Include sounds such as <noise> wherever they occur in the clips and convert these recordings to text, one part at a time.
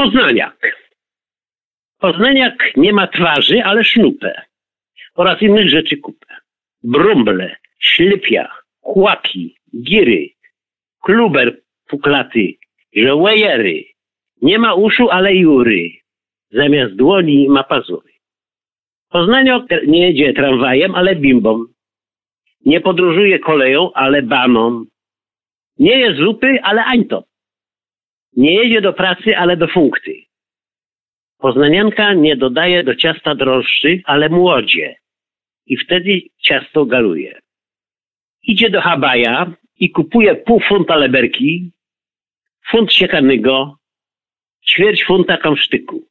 Poznaniak. Poznaniak nie ma twarzy, ale sznupę. Oraz innych rzeczy kupę. Brumble, ślepia, kłaki, giry, kluber puklaty, żołejery. Nie ma uszu, ale jury. Zamiast dłoni ma pazury. Poznaniak nie jedzie tramwajem, ale bimbą. Nie podróżuje koleją, ale baną. Nie jest zupy, ale ańto. Nie jedzie do pracy, ale do funkcji. Poznanianka nie dodaje do ciasta drożdży, ale młodzie. I wtedy ciasto galuje. Idzie do Habaja i kupuje pół funta leberki, funt siekanego, ćwierć funta kamsztyku.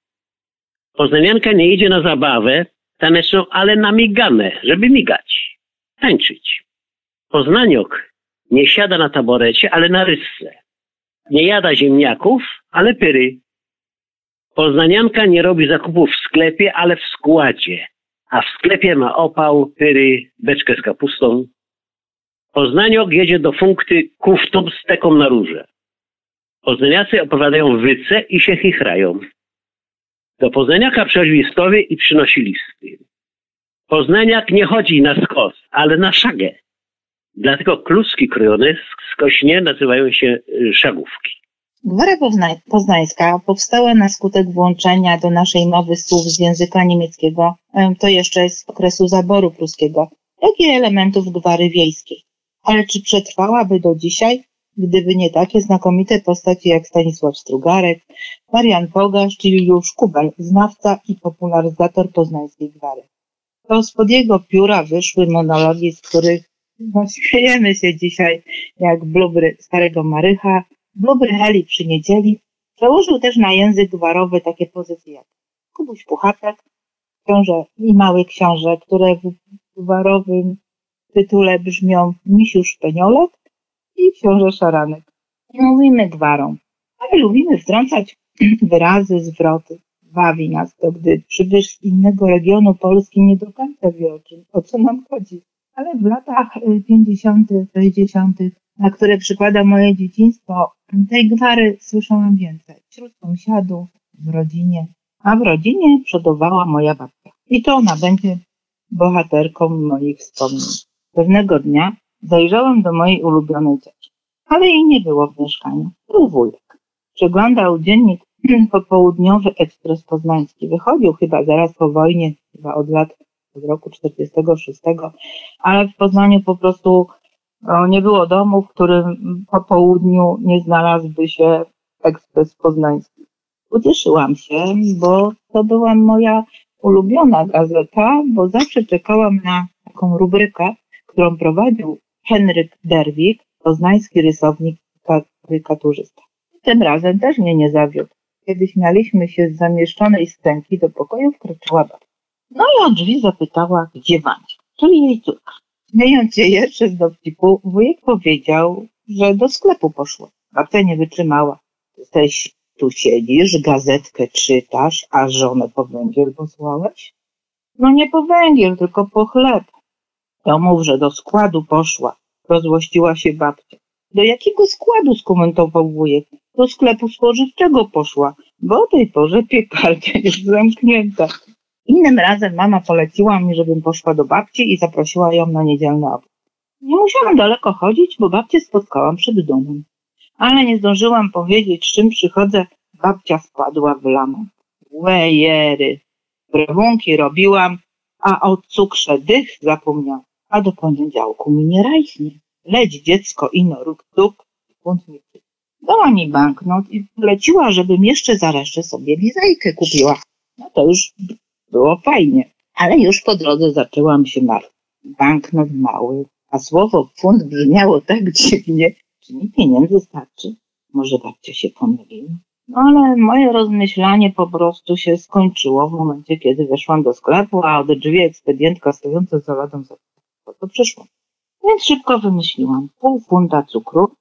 Poznanianka nie idzie na zabawę taneczną, ale na migane, żeby migać, tańczyć. Poznaniok nie siada na taborecie, ale na rysce. Nie jada ziemniaków, ale pyry. Poznanianka nie robi zakupów w sklepie, ale w składzie. A w sklepie ma opał, pyry, beczkę z kapustą. Poznaniok jedzie do funkty kuftą z teką na róże. Poznaniacy opowiadają wyce i się chichrają. Do Poznaniaka przychodzi listowy i przynosi listy. Poznaniak nie chodzi na skos, ale na szagę. Dlatego kluski krojone skośnie nazywają się y, szagówki. Gwara poznańska powstała na skutek włączenia do naszej mowy słów z języka niemieckiego, to jeszcze z okresu zaboru pruskiego, jak i elementów gwary wiejskiej. Ale czy przetrwałaby do dzisiaj, gdyby nie takie znakomite postaci jak Stanisław Strugarek, Marian Pogasz czy Juliusz Kubel, znawca i popularyzator poznańskiej gwary. To spod jego pióra wyszły monologi, z których no, śmiejemy się dzisiaj jak blubry starego Marycha, blubry Heli przy niedzieli. Przełożył też na język gwarowy takie pozycje jak Kubuś Puchatek, książę i mały książę, które w gwarowym tytule brzmią Misiusz Peniolek i książę Szaranek. Nie mówimy gwarą, ale lubimy wtrącać <clears throat> wyrazy, zwroty. Bawi nas to, gdy przybysz z innego regionu Polski nie do końca wie o, czym, o co nam chodzi. Ale w latach 50., y, 60., na które przykłada moje dzieciństwo, tej gwary słyszałam więcej. Wśród sąsiadów, w rodzinie. A w rodzinie przodowała moja babcia. I to ona będzie bohaterką moich wspomnień. Pewnego dnia zajrzałam do mojej ulubionej cioci, ale jej nie było w mieszkaniu. Był wujek. Przeglądał dziennik <clears throat> popołudniowy Ekspres Poznański. Wychodził chyba zaraz po wojnie, chyba od lat od roku 46, ale w Poznaniu po prostu no, nie było domu, w którym po południu nie znalazłby się Ekspres Poznański. Ucieszyłam się, bo to była moja ulubiona gazeta, bo zawsze czekałam na taką rubrykę, którą prowadził Henryk Derwik, poznański rysownik karykaturzysta. Tym razem też mnie nie zawiódł. Kiedy śmialiśmy się z zamieszczonej scenki, do pokoju wkroczyła babcia. No i o drzwi zapytała, gdzie Wandzia, czyli jej córka. Śmiejąc się jeszcze z dowcipu, wujek powiedział, że do sklepu poszła. Babcia nie wytrzymała. Jesteś tu siedzisz, gazetkę czytasz, a żonę po węgiel posłałeś? No nie po węgiel, tylko po chleb. To mów, że do składu poszła. Rozłościła się babcia. Do jakiego składu skomentował wujek? Do sklepu spożywczego poszła, bo o tej porze piekarnia jest zamknięta. Innym razem mama poleciła mi, żebym poszła do babci i zaprosiła ją na niedzielny obiad. Nie musiałam daleko chodzić, bo babcię spotkałam przed domem. Ale nie zdążyłam powiedzieć, z czym przychodzę, babcia wpadła w lamę. Łejery! Brewunki robiłam, a o cukrze dych zapomniałam. A do poniedziałku mi nie rajchnie. Leć dziecko ino rób tuk, bunt mi Dała mi banknot i poleciła, żebym jeszcze za resztę sobie lizajkę kupiła. No to już było fajnie. Ale już po drodze zaczęłam się martwić. Banknot mały, a słowo funt brzmiało tak <laughs> dziwnie. Czy mi pieniędzy starczy? Może babcia się pomyliła? No ale moje rozmyślanie po prostu się skończyło w momencie, kiedy weszłam do sklepu, a od drzwi ekspedientka stojąca za ladą zapytała, to przyszło. Więc szybko wymyśliłam pół funta cukru,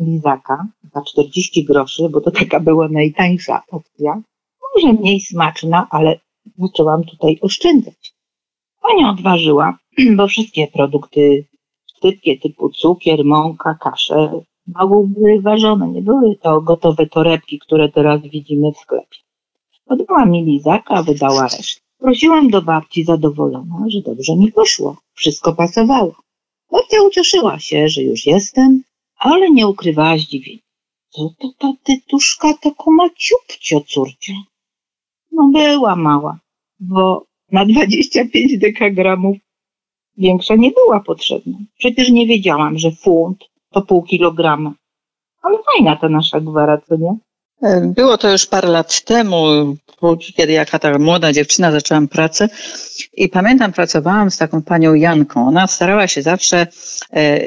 lizaka za 40 groszy, bo to taka była najtańsza opcja. Może mniej smaczna, ale zaczęłam tutaj oszczędzać. Pani odważyła, <clears throat> bo wszystkie produkty szybkie typu cukier, mąka, kasze Magów były ważone, nie były to gotowe torebki, które teraz widzimy w sklepie. Podała mi lizaka, wydała resztę. Prosiłam do babci zadowolona, że dobrze mi poszło. Wszystko pasowało. Babcia ucieszyła się, że już jestem, ale nie ukrywała zdziwienia. Co to ta tytuszka taką maciupcio, córcia? No była mała, bo na 25 dekagramów większa nie była potrzebna. Przecież nie wiedziałam, że funt to pół kilograma. Ale fajna ta nasza gwara, co nie? Było to już parę lat temu, kiedy jaka ta młoda dziewczyna zaczęłam pracę i pamiętam, pracowałam z taką panią Janką. Ona starała się zawsze e, e,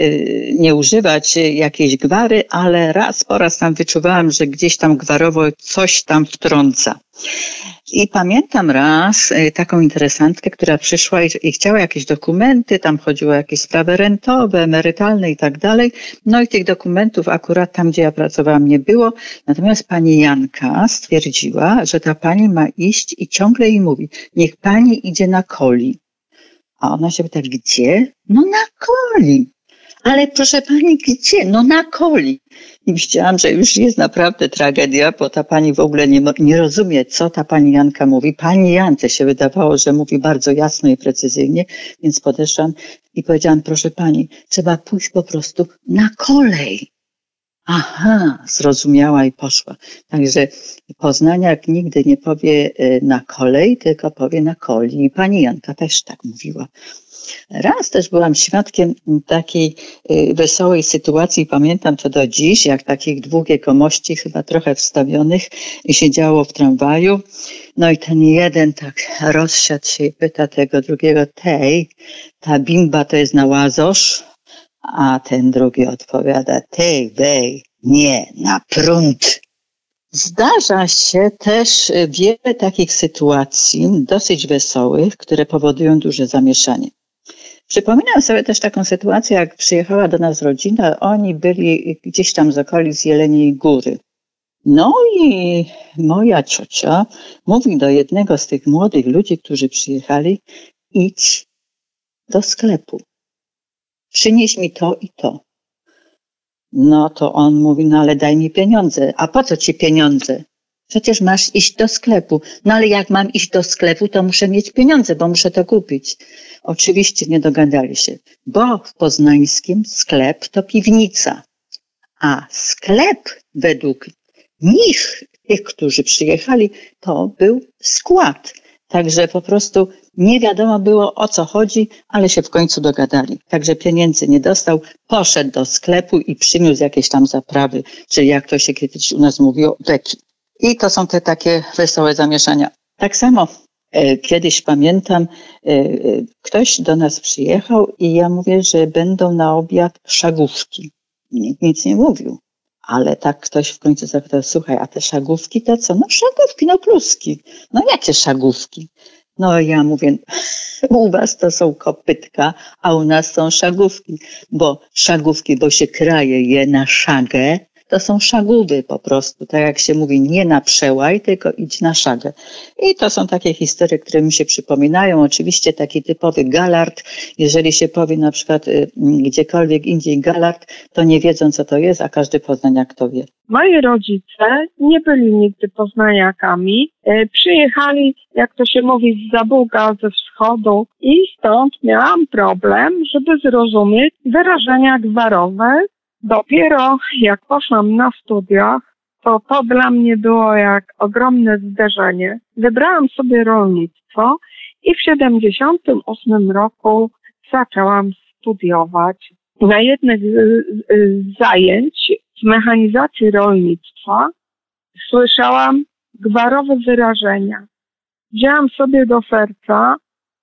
nie używać jakiejś gwary, ale raz po raz tam wyczuwałam, że gdzieś tam gwarowo coś tam wtrąca. I pamiętam raz y, taką interesantkę, która przyszła i, i, chciała jakieś dokumenty, tam chodziło o jakieś sprawy rentowe, emerytalne i tak dalej. No i tych dokumentów akurat tam, gdzie ja pracowałam, nie było. Natomiast pani Janka stwierdziła, że ta pani ma iść i ciągle jej mówi, niech pani idzie na koli. A ona się pyta, gdzie? No na koli. Ale proszę pani, gdzie? No na koli. I widziałam, że już jest naprawdę tragedia, bo ta pani w ogóle nie, nie rozumie, co ta pani Janka mówi. Pani Jance się wydawało, że mówi bardzo jasno i precyzyjnie, więc podeszłam i powiedziałam, proszę pani, trzeba pójść po prostu na kolej. Aha, zrozumiała i poszła. Także Poznaniak nigdy nie powie e, na kolej, tylko powie na koli. I pani Janka też tak mówiła. Raz też byłam świadkiem takiej y, wesołej sytuacji, pamiętam to do dziś, jak takich dwóch jegomości, chyba trochę wstawionych, siedziało w tramwaju. No i ten jeden tak rozsiadł się i pyta tego drugiego, tej, ta bimba to jest na łazosz? A ten drugi odpowiada, tej, wej, nie, na prąd. Zdarza się też wiele takich sytuacji, dosyć wesołych, które powodują duże zamieszanie. Przypominam sobie też taką sytuację, jak przyjechała do nas rodzina, oni byli gdzieś tam z okolic Jeleniej Góry. No i moja ciocia mówi do jednego z tych młodych ludzi, którzy przyjechali, idź do sklepu, przynieś mi to i to. No to on mówi, no ale daj mi pieniądze. A po co ci pieniądze? Przecież masz iść do sklepu. No ale jak mam iść do sklepu, to muszę mieć pieniądze, bo muszę to kupić. Oczywiście nie dogadali się, bo w poznańskim sklep to piwnica, a sklep według nich, tych, którzy przyjechali, to był skład. Także po prostu nie wiadomo było o co chodzi, ale się w końcu dogadali. Także pieniędzy nie dostał, poszedł do sklepu i przyniósł jakieś tam zaprawy, czyli jak to się kiedyś u nas mówiło, leki. I to są te takie wesołe zamieszania. Tak samo e, kiedyś pamiętam, e, e, ktoś do nas przyjechał i ja mówię, że będą na obiad szagówki. Nikt nic nie mówił. Ale tak ktoś w końcu zapytał, słuchaj, a te szagówki to co? No szagówki, no kluski. No jakie szagówki? No ja mówię, <laughs> u was to są kopytka, a u nas są szagówki, bo szagówki, bo się kraje je na szagę, to są szagówy po prostu, tak jak się mówi, nie na przełaj, tylko idź na szagę. I to są takie historie, które mi się przypominają. Oczywiście taki typowy galard, jeżeli się powie na przykład y, gdziekolwiek indziej galard, to nie wiedzą co to jest, a każdy poznaniak to wie. Moi rodzice nie byli nigdy poznaniakami. E, przyjechali, jak to się mówi, z Zabuga, ze wschodu i stąd miałam problem, żeby zrozumieć wyrażenia gwarowe, Dopiero jak poszłam na studiach, to to dla mnie było jak ogromne zderzenie. Wybrałam sobie rolnictwo i w 78 roku zaczęłam studiować. Na jednych z zajęć z mechanizacji rolnictwa słyszałam gwarowe wyrażenia. Wzięłam sobie do serca,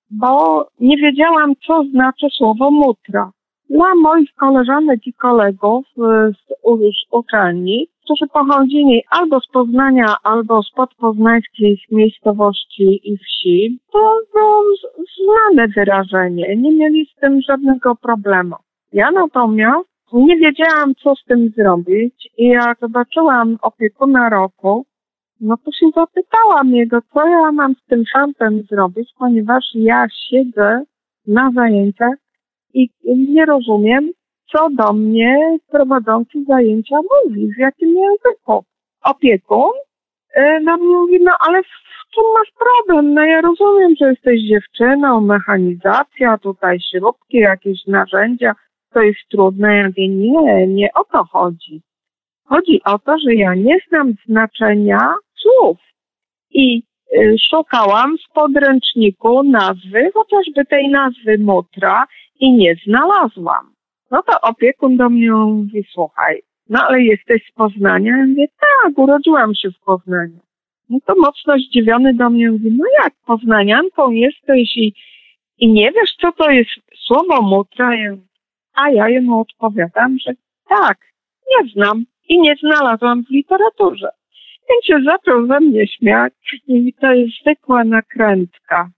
bo nie wiedziałam, co znaczy słowo mutra dla moich koleżanek i kolegów y, z uczelni, którzy pochodzili albo z Poznania, albo z podpoznańskich miejscowości i wsi, to było znane wyrażenie. Nie mieli z tym żadnego problemu. Ja natomiast nie wiedziałam, co z tym zrobić i jak zobaczyłam opiekuna roku, no to się zapytałam jego, co ja mam z tym szantem zrobić, ponieważ ja siedzę na zajęciach i nie rozumiem, co do mnie prowadzący zajęcia mówi, w jakim języku. Opiekun y, na mnie mówi, no ale w czym masz problem? No ja rozumiem, że jesteś dziewczyną, mechanizacja, tutaj śrubki, jakieś narzędzia, to jest trudne. Ja mówię, nie, nie o to chodzi. Chodzi o to, że ja nie znam znaczenia słów. I y, szukałam w podręczniku nazwy, chociażby tej nazwy Mutra i nie znalazłam. No to opiekun do mnie mówi, słuchaj, no ale jesteś z Poznania? Ja mówię, tak, urodziłam się w Poznaniu. No to mocno zdziwiony do mnie mówi, no jak, poznanianką jesteś i, i nie wiesz, co to jest słowo mutra? A ja jemu odpowiadam, że tak, nie znam i nie znalazłam w literaturze. Więc się zaczął ze mnie śmiać i to jest zwykła nakrętka.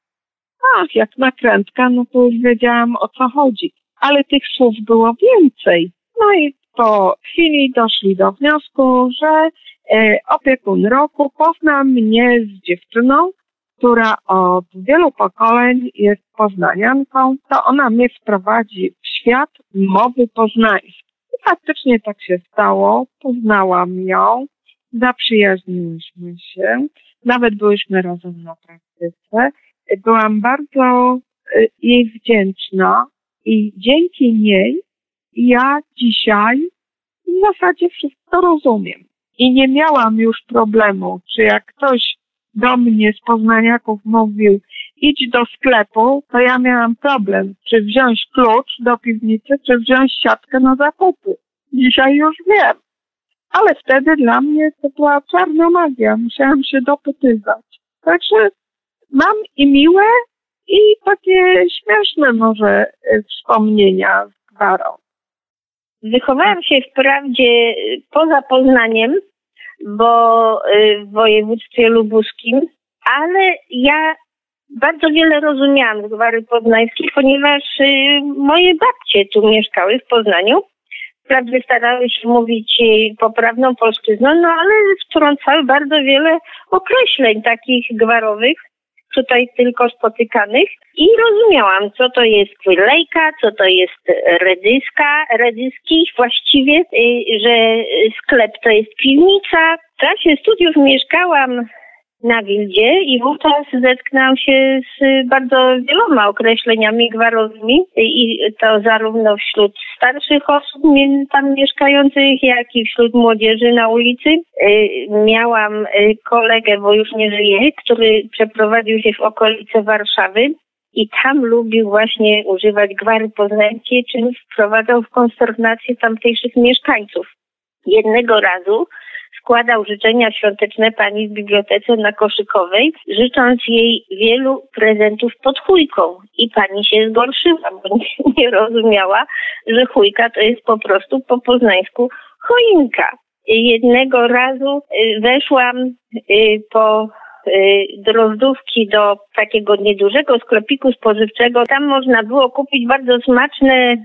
Ach, jak nakrętka, no to już wiedziałam o co chodzi. Ale tych słów było więcej. No i po chwili doszli do wniosku, że e, opiekun roku pozna mnie z dziewczyną, która od wielu pokoleń jest poznanianką, to ona mnie wprowadzi w świat mowy poznańskiej. I faktycznie tak się stało. Poznałam ją, zaprzyjaźniłyśmy się, nawet byłyśmy razem na praktyce. Byłam bardzo e, jej wdzięczna i dzięki niej ja dzisiaj w zasadzie wszystko rozumiem. I nie miałam już problemu, czy jak ktoś do mnie z poznaniaków mówił, idź do sklepu, to ja miałam problem, czy wziąć klucz do piwnicy, czy wziąć siatkę na zakupy. Dzisiaj już wiem. Ale wtedy dla mnie to była czarna magia. Musiałam się dopytywać. Także mam i miłe, i takie śmieszne może e, wspomnienia z gwarą. Wychowałam się wprawdzie y, poza Poznaniem, bo y, w województwie lubuskim, ale ja bardzo wiele rozumiałam z gwary poznańskich, ponieważ moje babcie tu mieszkały w Poznaniu. Wprawdzie starały się mówić poprawną polszczyzną, no ale wtrącały bardzo wiele określeń takich gwarowych, tutaj tylko spotykanych i rozumiałam, co to jest kwylejka, co to jest redyska, redyski właściwie, y, że sklep to jest piwnica. W czasie studiów mieszkałam na Wildzie i wówczas zetknęłam się z bardzo wieloma określeniami gwarowymi i to zarówno wśród starszych osób tam mieszkających, jak i wśród młodzieży na ulicy. Y, miałam y, kolegę, bo już nie żyje, który przeprowadził się w okolice Warszawy i tam lubił właśnie używać gwary poznańskiej, czym wprowadzał w konsternację tamtejszych mieszkańców. Jednego razu składał życzenia świąteczne pani w bibliotece na Koszykowej, życząc jej wielu prezentów pod chujką. I pani się zgorszyła, bo nie, rozumiała, że chujka to jest po prostu po poznańsku choinka. Jednego razu y, weszłam y, po Y, drozdówki do takiego niedużego sklepiku spożywczego. Tam można było kupić bardzo smaczne, y,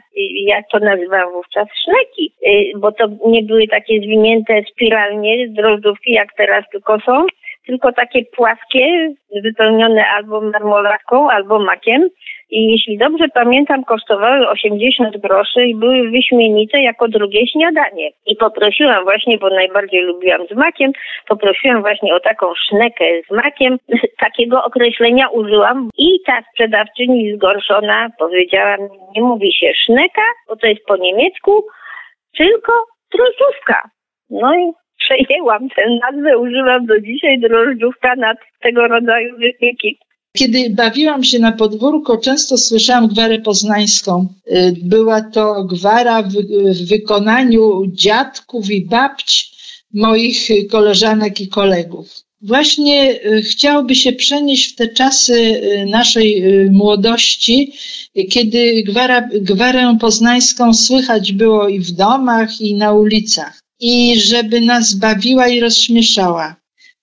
jak to nazywam wówczas, szneki, y, bo to nie były takie zwinięte spiralnie drozdówki, jak teraz tylko są, tylko takie płaskie, wypełnione albo marmolatką, albo makiem. I jeśli dobrze pamiętam, kosztowały 80 groszy i były wyśmienite jako drugie śniadanie. I poprosiłam właśnie, bo najbardziej lubiłam z makiem, poprosiłam właśnie o taką sznekę z makiem. <laughs> Takiego określenia użyłam i ta sprzedawczyni zgorszona powiedziała, nie mówi się szneka, bo to jest po niemiecku, tylko drożdżówka. No i przejęłam tę nazwę, używam do dzisiaj drożdżówka nad tego rodzaju wypieki. Kiedy bawiłam się na podwórku, często słyszałam gwarę poznańską. Y, była to gwara w, w wykonaniu dziadków i babć moich koleżanek i kolegów. Właśnie y, chciałoby się przenieść w te czasy y, naszej młodości, kiedy gwara, gwarę poznańską słychać było i w domach, i na ulicach. I żeby nas bawiła i rozśmieszała.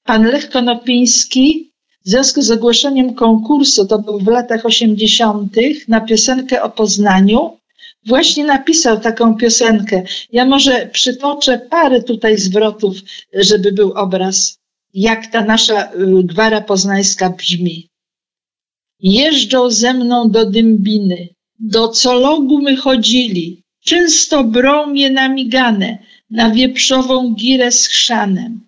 Pan Lech Konopiński w związku z ogłoszeniem konkursu, to był w latach 80., na piosenkę o Poznaniu, właśnie napisał taką piosenkę. Ja może przytoczę parę tutaj zwrotów, żeby był obraz, jak ta nasza y, gwara poznańska brzmi. Jeżdżą ze mną do Dymbiny, do Cologu my chodzili, Często brą mnie na migane, na wieprzową girę z chrzanem.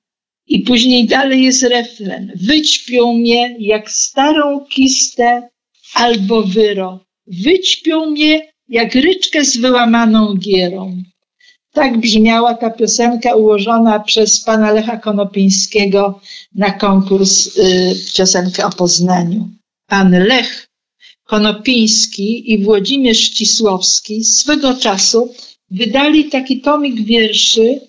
I później dalej jest refren. Wyćpią mnie jak starą kistę albo wyro. Wyćpią mnie jak ryczkę z wyłamaną gierą. Tak brzmiała ta piosenka ułożona przez pana Lecha Konopińskiego na konkurs y, piosenkę o Poznaniu. Pan Lech Konopiński i Włodzimierz Ścisłowski swego czasu wydali taki tomik wierszy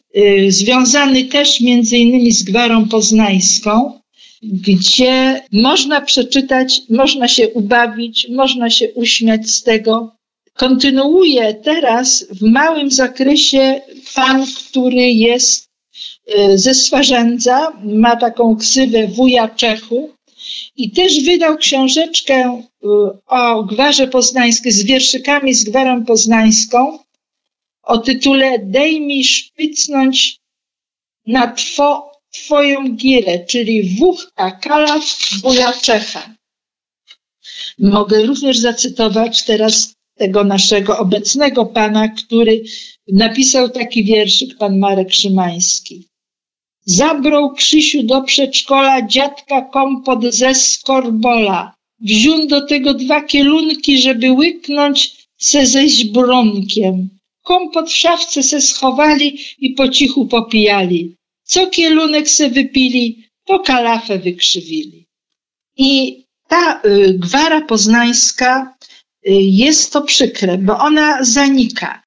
związany też między innymi z Gwarą Poznańską, gdzie można przeczytać, można się ubawić, można się uśmiać z tego. Kontynuuje teraz w małym zakresie pan, który jest y, ze Swarzędza, ma taką ksywę wuja Czechu i też wydał książeczkę y, o Gwarze Poznańskiej z wierszykami z Gwarą Poznańską o tytule Dej mi szpicnąć na two, twoją girę, czyli Wuchta Kalaf Buja Czecha. Mogę również zacytować teraz tego naszego obecnego pana, który napisał taki wierszyk, pan Marek Szymański. Zabrał Krzysiu do przedszkola dziadka kompot ze skorbola. Wziął do tego dwa kielunki, żeby łyknąć se ze bronkiem. Kompot w szafce se schowali i po cichu popijali. Co kielunek se wypili, to kalafę wykrzywili. I ta y, gwara poznańska y, jest to przykre, bo ona zanika.